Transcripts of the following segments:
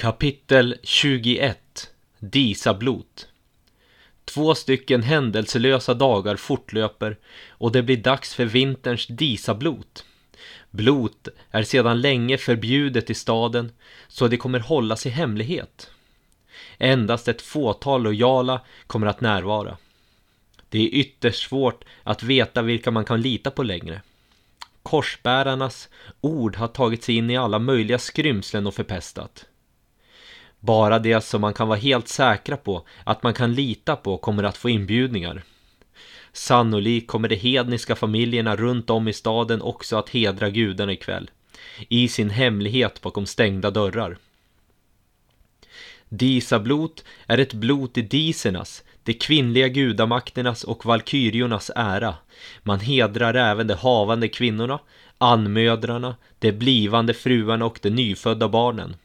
Kapitel 21 Disablot Två stycken händelselösa dagar fortlöper och det blir dags för vinterns disablot. Blot är sedan länge förbjudet i staden så det kommer hållas i hemlighet. Endast ett fåtal lojala kommer att närvara. Det är ytterst svårt att veta vilka man kan lita på längre. Korsbärarnas ord har tagit sig in i alla möjliga skrymslen och förpestat. Bara det som man kan vara helt säkra på att man kan lita på kommer att få inbjudningar. Sannolikt kommer de hedniska familjerna runt om i staden också att hedra gudarna ikväll. I sin hemlighet bakom stängda dörrar. Disablot är ett blot i disernas, de kvinnliga gudamakternas och valkyriornas ära. Man hedrar även de havande kvinnorna, anmödrarna, de blivande fruarna och de nyfödda barnen.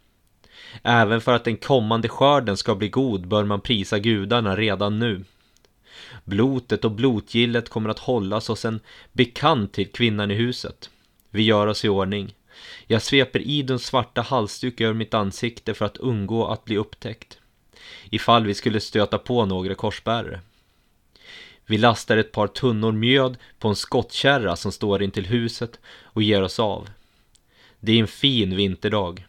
Även för att den kommande skörden ska bli god bör man prisa gudarna redan nu. Blotet och blotgillet kommer att hållas hos en bekant till kvinnan i huset. Vi gör oss i ordning. Jag sveper Iduns svarta halsduk över mitt ansikte för att undgå att bli upptäckt. Ifall vi skulle stöta på några korsbärare. Vi lastar ett par tunnor mjöd på en skottkärra som står intill huset och ger oss av. Det är en fin vinterdag.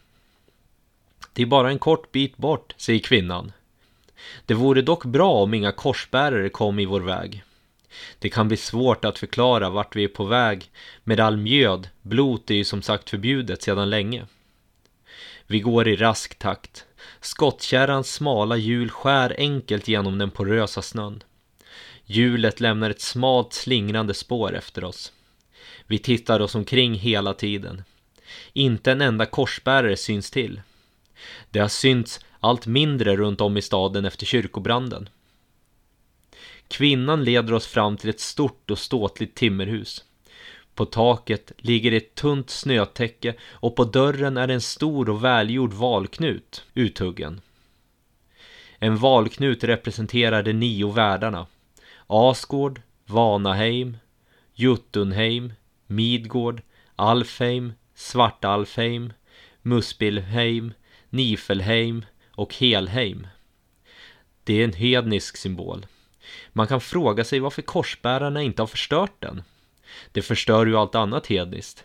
Det är bara en kort bit bort, säger kvinnan. Det vore dock bra om inga korsbärare kom i vår väg. Det kan bli svårt att förklara vart vi är på väg med all mjöd, blot är ju som sagt förbjudet sedan länge. Vi går i rask takt. Skottkärrans smala hjul skär enkelt genom den porösa snön. Hjulet lämnar ett smalt slingrande spår efter oss. Vi tittar oss omkring hela tiden. Inte en enda korsbärare syns till. Det har synts allt mindre runt om i staden efter kyrkobranden. Kvinnan leder oss fram till ett stort och ståtligt timmerhus. På taket ligger ett tunt snötäcke och på dörren är en stor och välgjord valknut uthuggen. En valknut representerar de nio världarna. Asgård, Vanaheim, Juttunheim, Midgård, Alfheim, Svartalfheim, Muspelheim, Nifelheim och Helheim. Det är en hednisk symbol. Man kan fråga sig varför korsbärarna inte har förstört den. Det förstör ju allt annat hedniskt.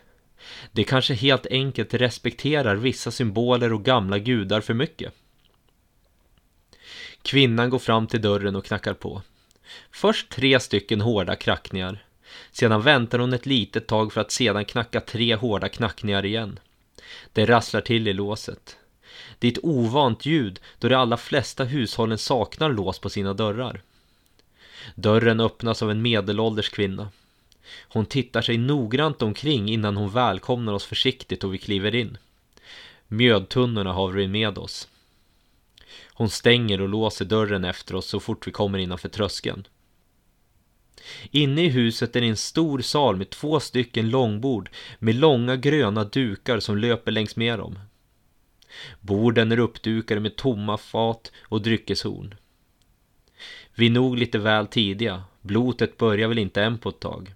Det kanske helt enkelt respekterar vissa symboler och gamla gudar för mycket. Kvinnan går fram till dörren och knackar på. Först tre stycken hårda knackningar. Sedan väntar hon ett litet tag för att sedan knacka tre hårda knackningar igen. Det rasslar till i låset. Det är ett ovant ljud då de allra flesta hushållen saknar lås på sina dörrar. Dörren öppnas av en medelålders kvinna. Hon tittar sig noggrant omkring innan hon välkomnar oss försiktigt och vi kliver in. Mjödtunnorna har vi med oss. Hon stänger och låser dörren efter oss så fort vi kommer innanför tröskeln. Inne i huset är det en stor sal med två stycken långbord med långa gröna dukar som löper längs med dem. Borden är uppdukade med tomma fat och dryckeshorn. Vi är nog lite väl tidiga. Blotet börjar väl inte än på ett tag.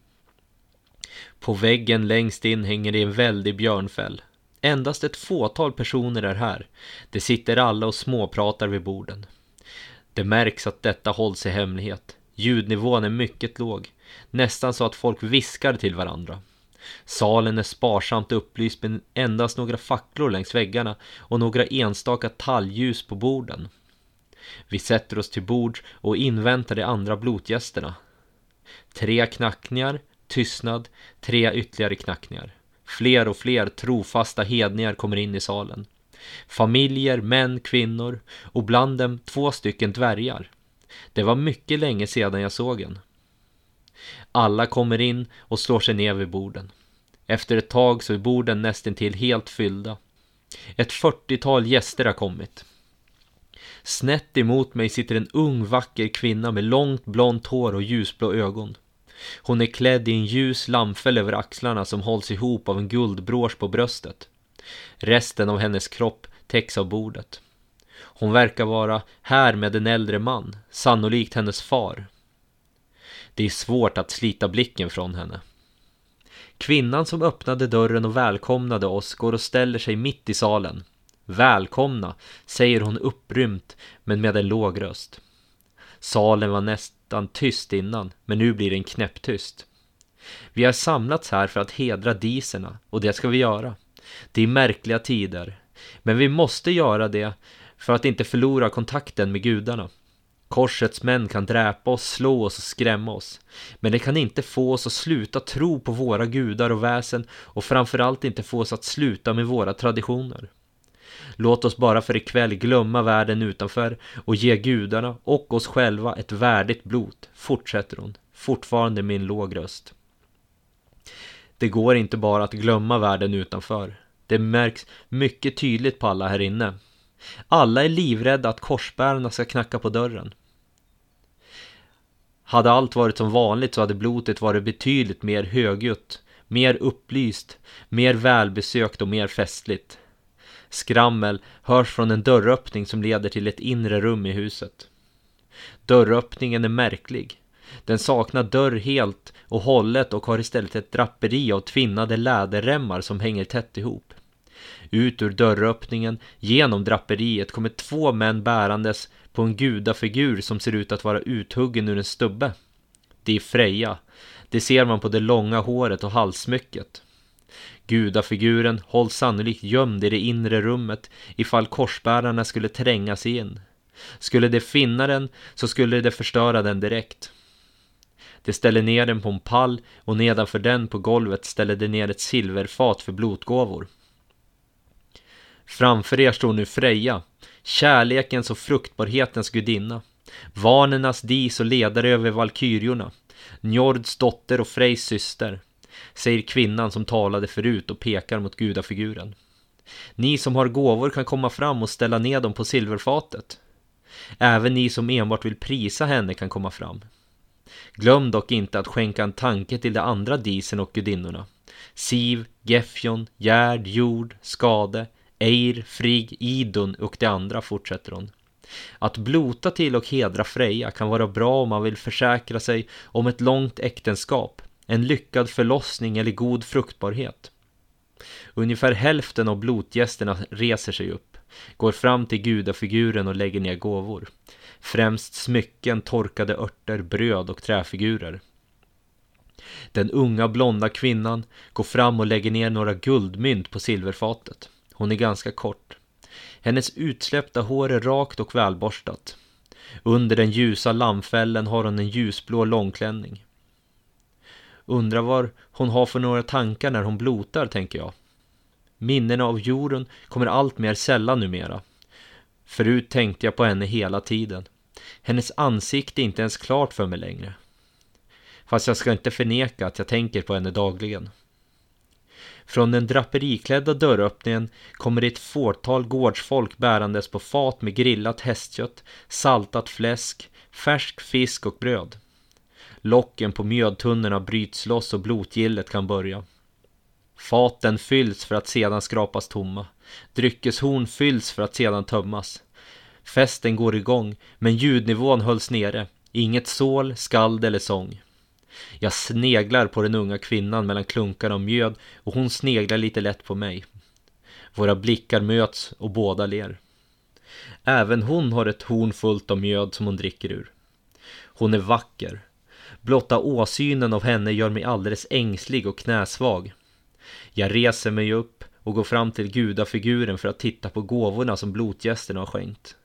På väggen längst in hänger det en väldig björnfäll. Endast ett fåtal personer är här. Det sitter alla och småpratar vid borden. Det märks att detta hålls i hemlighet. Ljudnivån är mycket låg. Nästan så att folk viskar till varandra. Salen är sparsamt upplyst med endast några facklor längs väggarna och några enstaka talgljus på borden. Vi sätter oss till bords och inväntar de andra blotgästerna. Tre knackningar, tystnad, tre ytterligare knackningar. Fler och fler trofasta hedningar kommer in i salen. Familjer, män, kvinnor och bland dem två stycken dvärgar. Det var mycket länge sedan jag såg en. Alla kommer in och slår sig ner vid borden. Efter ett tag så är borden nästintill helt fyllda. Ett fyrtiotal gäster har kommit. Snett emot mig sitter en ung vacker kvinna med långt blont hår och ljusblå ögon. Hon är klädd i en ljus lammfäll över axlarna som hålls ihop av en guldbrås på bröstet. Resten av hennes kropp täcks av bordet. Hon verkar vara här med en äldre man, sannolikt hennes far. Det är svårt att slita blicken från henne. Kvinnan som öppnade dörren och välkomnade oss går och ställer sig mitt i salen. Välkomna, säger hon upprymt men med en låg röst. Salen var nästan tyst innan, men nu blir den knäpptyst. Vi har samlats här för att hedra diserna och det ska vi göra. Det är märkliga tider, men vi måste göra det för att inte förlora kontakten med gudarna. Korsets män kan dräpa oss, slå oss och skrämma oss. Men det kan inte få oss att sluta tro på våra gudar och väsen och framförallt inte få oss att sluta med våra traditioner. Låt oss bara för ikväll glömma världen utanför och ge gudarna och oss själva ett värdigt blot, fortsätter hon, fortfarande med en låg röst. Det går inte bara att glömma världen utanför. Det märks mycket tydligt på alla här inne. Alla är livrädda att korsbärarna ska knacka på dörren. Hade allt varit som vanligt så hade blotet varit betydligt mer högljutt, mer upplyst, mer välbesökt och mer festligt. Skrammel hörs från en dörröppning som leder till ett inre rum i huset. Dörröppningen är märklig. Den saknar dörr helt och hållet och har istället ett draperi av tvinnade läderremmar som hänger tätt ihop. Ut ur dörröppningen, genom draperiet, kommer två män bärandes på en gudafigur som ser ut att vara uthuggen ur en stubbe. Det är Freja. Det ser man på det långa håret och halssmycket. Gudafiguren hålls sannolikt gömd i det inre rummet ifall korsbärarna skulle tränga sig in. Skulle de finna den så skulle de förstöra den direkt. De ställer ner den på en pall och nedanför den på golvet ställer de ner ett silverfat för blotgåvor. Framför er står nu Freja, kärlekens och fruktbarhetens gudinna, vanernas dis och ledare över valkyriorna, Njords dotter och Frejs syster, säger kvinnan som talade förut och pekar mot gudafiguren. Ni som har gåvor kan komma fram och ställa ned dem på silverfatet. Även ni som enbart vill prisa henne kan komma fram. Glöm dock inte att skänka en tanke till de andra disen och gudinnorna. Siv, Gefjon, Gerd, Jord, Skade, Eir, Frigg, Idun och de andra, fortsätter hon. Att blota till och hedra Freja kan vara bra om man vill försäkra sig om ett långt äktenskap, en lyckad förlossning eller god fruktbarhet. Ungefär hälften av blotgästerna reser sig upp, går fram till gudafiguren och lägger ner gåvor. Främst smycken, torkade örter, bröd och träfigurer. Den unga blonda kvinnan går fram och lägger ner några guldmynt på silverfatet. Hon är ganska kort. Hennes utsläppta hår är rakt och välborstat. Under den ljusa lammfällen har hon en ljusblå långklänning. Undrar vad hon har för några tankar när hon blotar, tänker jag. Minnena av jorden kommer allt mer sällan numera. Förut tänkte jag på henne hela tiden. Hennes ansikte är inte ens klart för mig längre. Fast jag ska inte förneka att jag tänker på henne dagligen. Från den draperiklädda dörröppningen kommer det ett fårtal gårdsfolk bärandes på fat med grillat hästkött, saltat fläsk, färsk fisk och bröd. Locken på mjödtunnorna bryts loss och blotgillet kan börja. Faten fylls för att sedan skrapas tomma. Dryckeshorn fylls för att sedan tömmas. Festen går igång, men ljudnivån hölls nere. Inget sål, skald eller sång. Jag sneglar på den unga kvinnan mellan klunkarna av mjöd och hon sneglar lite lätt på mig. Våra blickar möts och båda ler. Även hon har ett horn fullt av mjöd som hon dricker ur. Hon är vacker. Blotta åsynen av henne gör mig alldeles ängslig och knäsvag. Jag reser mig upp och går fram till gudafiguren för att titta på gåvorna som blotgästerna har skänkt.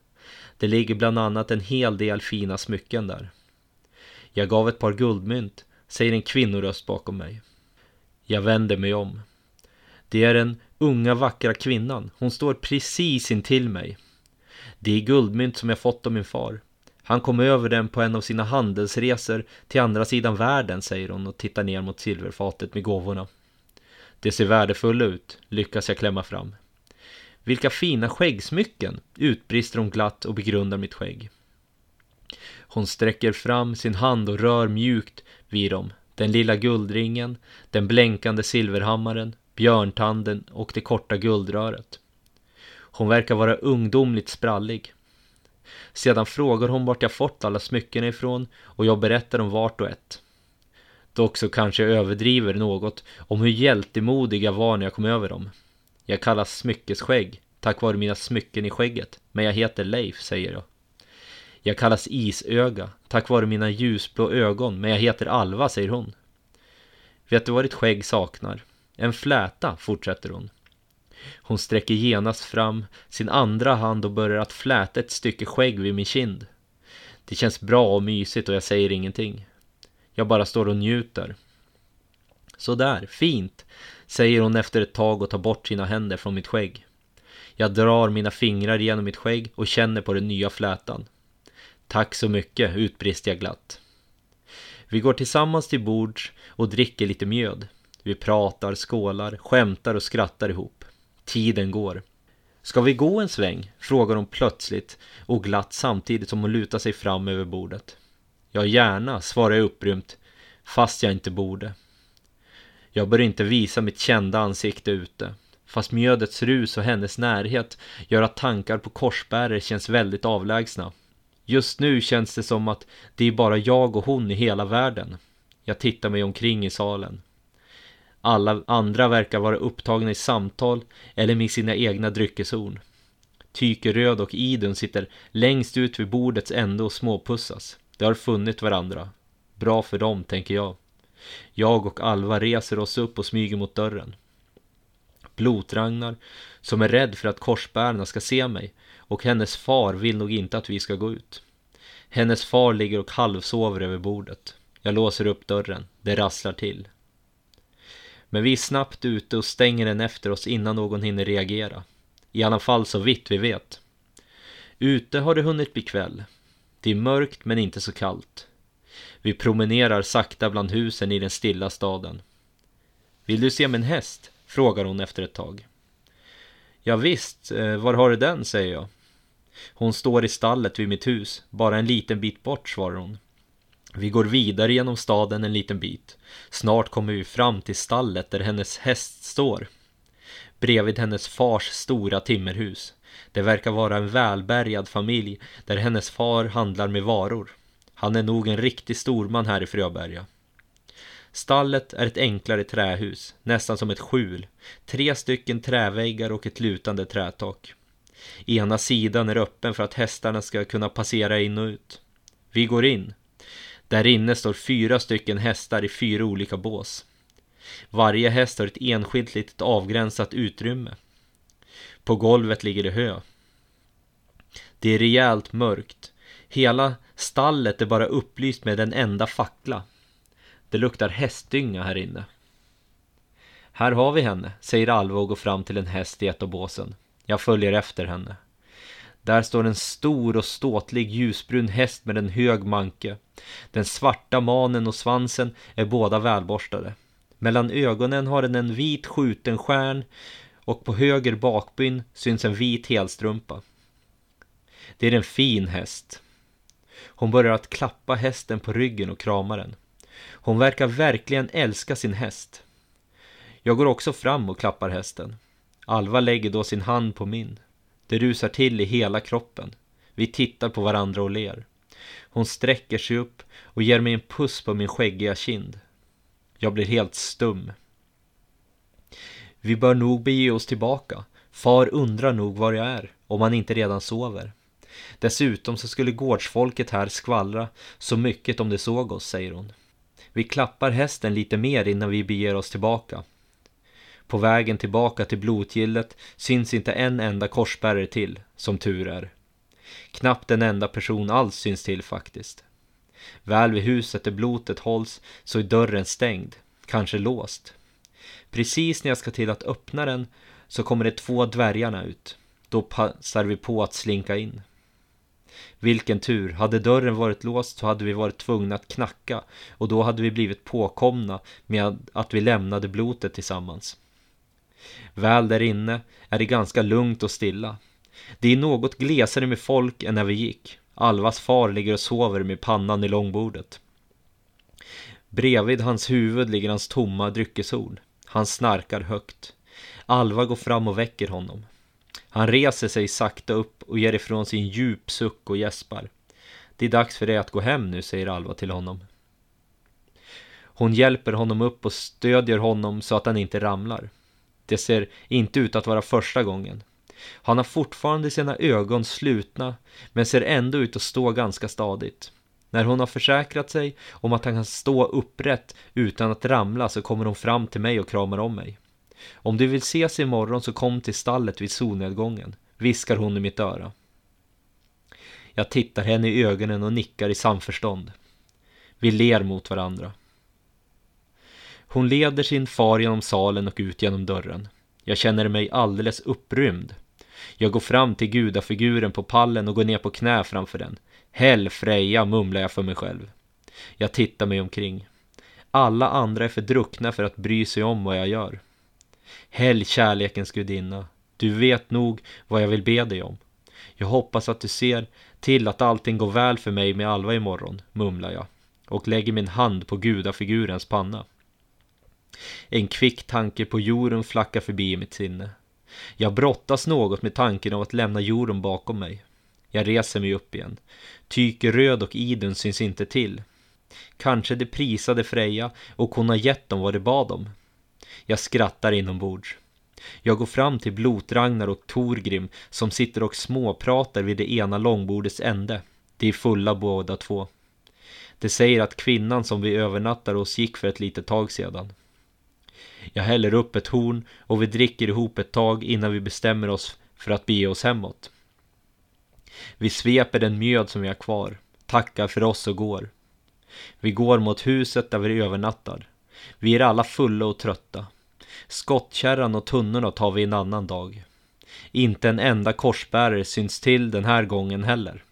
Det ligger bland annat en hel del fina smycken där. Jag gav ett par guldmynt, säger en kvinnoröst bakom mig. Jag vänder mig om. Det är den unga vackra kvinnan. Hon står precis intill mig. Det är guldmynt som jag fått av min far. Han kom över den på en av sina handelsresor till andra sidan världen, säger hon och tittar ner mot silverfatet med gåvorna. Det ser värdefulla ut, lyckas jag klämma fram. Vilka fina skäggsmycken, utbrister hon glatt och begrundar mitt skägg. Hon sträcker fram sin hand och rör mjukt vid dem. Den lilla guldringen, den blänkande silverhammaren, björntanden och det korta guldröret. Hon verkar vara ungdomligt sprallig. Sedan frågar hon vart jag fått alla smycken ifrån och jag berättar om vart och ett. Dock så kanske jag överdriver något om hur hjältemodig jag var när jag kom över dem. Jag kallas smyckesskägg, tack vare mina smycken i skägget, men jag heter Leif, säger jag. Jag kallas Isöga, tack vare mina ljusblå ögon, men jag heter Alva, säger hon. Vet du vad ditt skägg saknar? En fläta, fortsätter hon. Hon sträcker genast fram sin andra hand och börjar att fläta ett stycke skägg vid min kind. Det känns bra och mysigt och jag säger ingenting. Jag bara står och njuter. Sådär, fint, säger hon efter ett tag och tar bort sina händer från mitt skägg. Jag drar mina fingrar genom mitt skägg och känner på den nya flätan. Tack så mycket, utbrister jag glatt. Vi går tillsammans till bords och dricker lite mjöd. Vi pratar, skålar, skämtar och skrattar ihop. Tiden går. Ska vi gå en sväng? frågar hon plötsligt och glatt samtidigt som hon lutar sig fram över bordet. Ja, gärna, svarar jag upprymt, fast jag inte borde. Jag bör inte visa mitt kända ansikte ute, fast mjödets rus och hennes närhet gör att tankar på korsbärare känns väldigt avlägsna. Just nu känns det som att det är bara jag och hon i hela världen. Jag tittar mig omkring i salen. Alla andra verkar vara upptagna i samtal eller med sina egna dryckeshorn. Tykeröd och Idun sitter längst ut vid bordets ände och småpussas. De har funnit varandra. Bra för dem, tänker jag. Jag och Alva reser oss upp och smyger mot dörren. Blotragnar, som är rädd för att korsbärarna ska se mig, och hennes far vill nog inte att vi ska gå ut. Hennes far ligger och halvsover över bordet. Jag låser upp dörren. Det rasslar till. Men vi är snabbt ute och stänger den efter oss innan någon hinner reagera. I alla fall så vitt vi vet. Ute har det hunnit bli kväll. Det är mörkt men inte så kallt. Vi promenerar sakta bland husen i den stilla staden. Vill du se min häst? frågar hon efter ett tag. Ja, visst, eh, var har du den, säger jag. Hon står i stallet vid mitt hus, bara en liten bit bort, svarar hon. Vi går vidare genom staden en liten bit. Snart kommer vi fram till stallet där hennes häst står. Bredvid hennes fars stora timmerhus. Det verkar vara en välbärgad familj där hennes far handlar med varor. Han är nog en riktig storman här i Fröberga. Stallet är ett enklare trähus, nästan som ett skjul. Tre stycken träväggar och ett lutande trätak. Ena sidan är öppen för att hästarna ska kunna passera in och ut. Vi går in. Där inne står fyra stycken hästar i fyra olika bås. Varje häst har ett enskilt litet avgränsat utrymme. På golvet ligger det hö. Det är rejält mörkt. Hela stallet är bara upplyst med en enda fackla. Det luktar hästdynga här inne. Här har vi henne, säger Alva och går fram till en häst i ett av båsen. Jag följer efter henne. Där står en stor och ståtlig ljusbrun häst med en hög manke. Den svarta manen och svansen är båda välborstade. Mellan ögonen har den en vit skjuten stjärn och på höger bakbyn syns en vit helstrumpa. Det är en fin häst. Hon börjar att klappa hästen på ryggen och krama den. Hon verkar verkligen älska sin häst. Jag går också fram och klappar hästen. Alva lägger då sin hand på min. Det rusar till i hela kroppen. Vi tittar på varandra och ler. Hon sträcker sig upp och ger mig en puss på min skäggiga kind. Jag blir helt stum. Vi bör nog bege oss tillbaka. Far undrar nog var jag är, om han inte redan sover. Dessutom så skulle gårdsfolket här skvallra så mycket om de såg oss, säger hon. Vi klappar hästen lite mer innan vi beger oss tillbaka. På vägen tillbaka till blotgillet syns inte en enda korsbärare till, som tur är. Knappt en enda person alls syns till faktiskt. Väl vid huset där blotet hålls så är dörren stängd, kanske låst. Precis när jag ska till att öppna den så kommer det två dvärgarna ut. Då passar vi på att slinka in. Vilken tur, hade dörren varit låst så hade vi varit tvungna att knacka och då hade vi blivit påkomna med att vi lämnade blotet tillsammans. Väl där inne är det ganska lugnt och stilla. Det är något glesare med folk än när vi gick. Alvas far ligger och sover med pannan i långbordet. Bredvid hans huvud ligger hans tomma dryckeshorn. Han snarkar högt. Alva går fram och väcker honom. Han reser sig sakta upp och ger ifrån sig en djup suck och gäspar. Det är dags för dig att gå hem nu, säger Alva till honom. Hon hjälper honom upp och stödjer honom så att han inte ramlar. Det ser inte ut att vara första gången. Han har fortfarande sina ögon slutna, men ser ändå ut att stå ganska stadigt. När hon har försäkrat sig om att han kan stå upprätt utan att ramla så kommer hon fram till mig och kramar om mig. Om du vill ses imorgon så kom till stallet vid solnedgången, viskar hon i mitt öra. Jag tittar henne i ögonen och nickar i samförstånd. Vi ler mot varandra. Hon leder sin far genom salen och ut genom dörren. Jag känner mig alldeles upprymd. Jag går fram till gudafiguren på pallen och går ner på knä framför den. Häll Freja, mumlar jag för mig själv. Jag tittar mig omkring. Alla andra är för druckna för att bry sig om vad jag gör. Häll kärlekens gudinna. Du vet nog vad jag vill be dig om. Jag hoppas att du ser till att allting går väl för mig med Alva imorgon, mumlar jag och lägger min hand på gudafigurens panna. En kvick tanke på Jorun flackar förbi i mitt sinne. Jag brottas något med tanken av att lämna Jorun bakom mig. Jag reser mig upp igen. Tyke Röd och Idun syns inte till. Kanske de prisade Freja och hon har gett dem vad de bad om. Jag skrattar inombords. Jag går fram till Blotragnar och Torgrim som sitter och småpratar vid det ena långbordets ände. De är fulla båda två. De säger att kvinnan som vi övernattar hos gick för ett litet tag sedan. Jag häller upp ett horn och vi dricker ihop ett tag innan vi bestämmer oss för att bege oss hemåt. Vi sveper den mjöd som vi har kvar, tackar för oss och går. Vi går mot huset där vi övernattar. Vi är alla fulla och trötta. Skottkärran och tunnorna tar vi en annan dag. Inte en enda korsbärare syns till den här gången heller.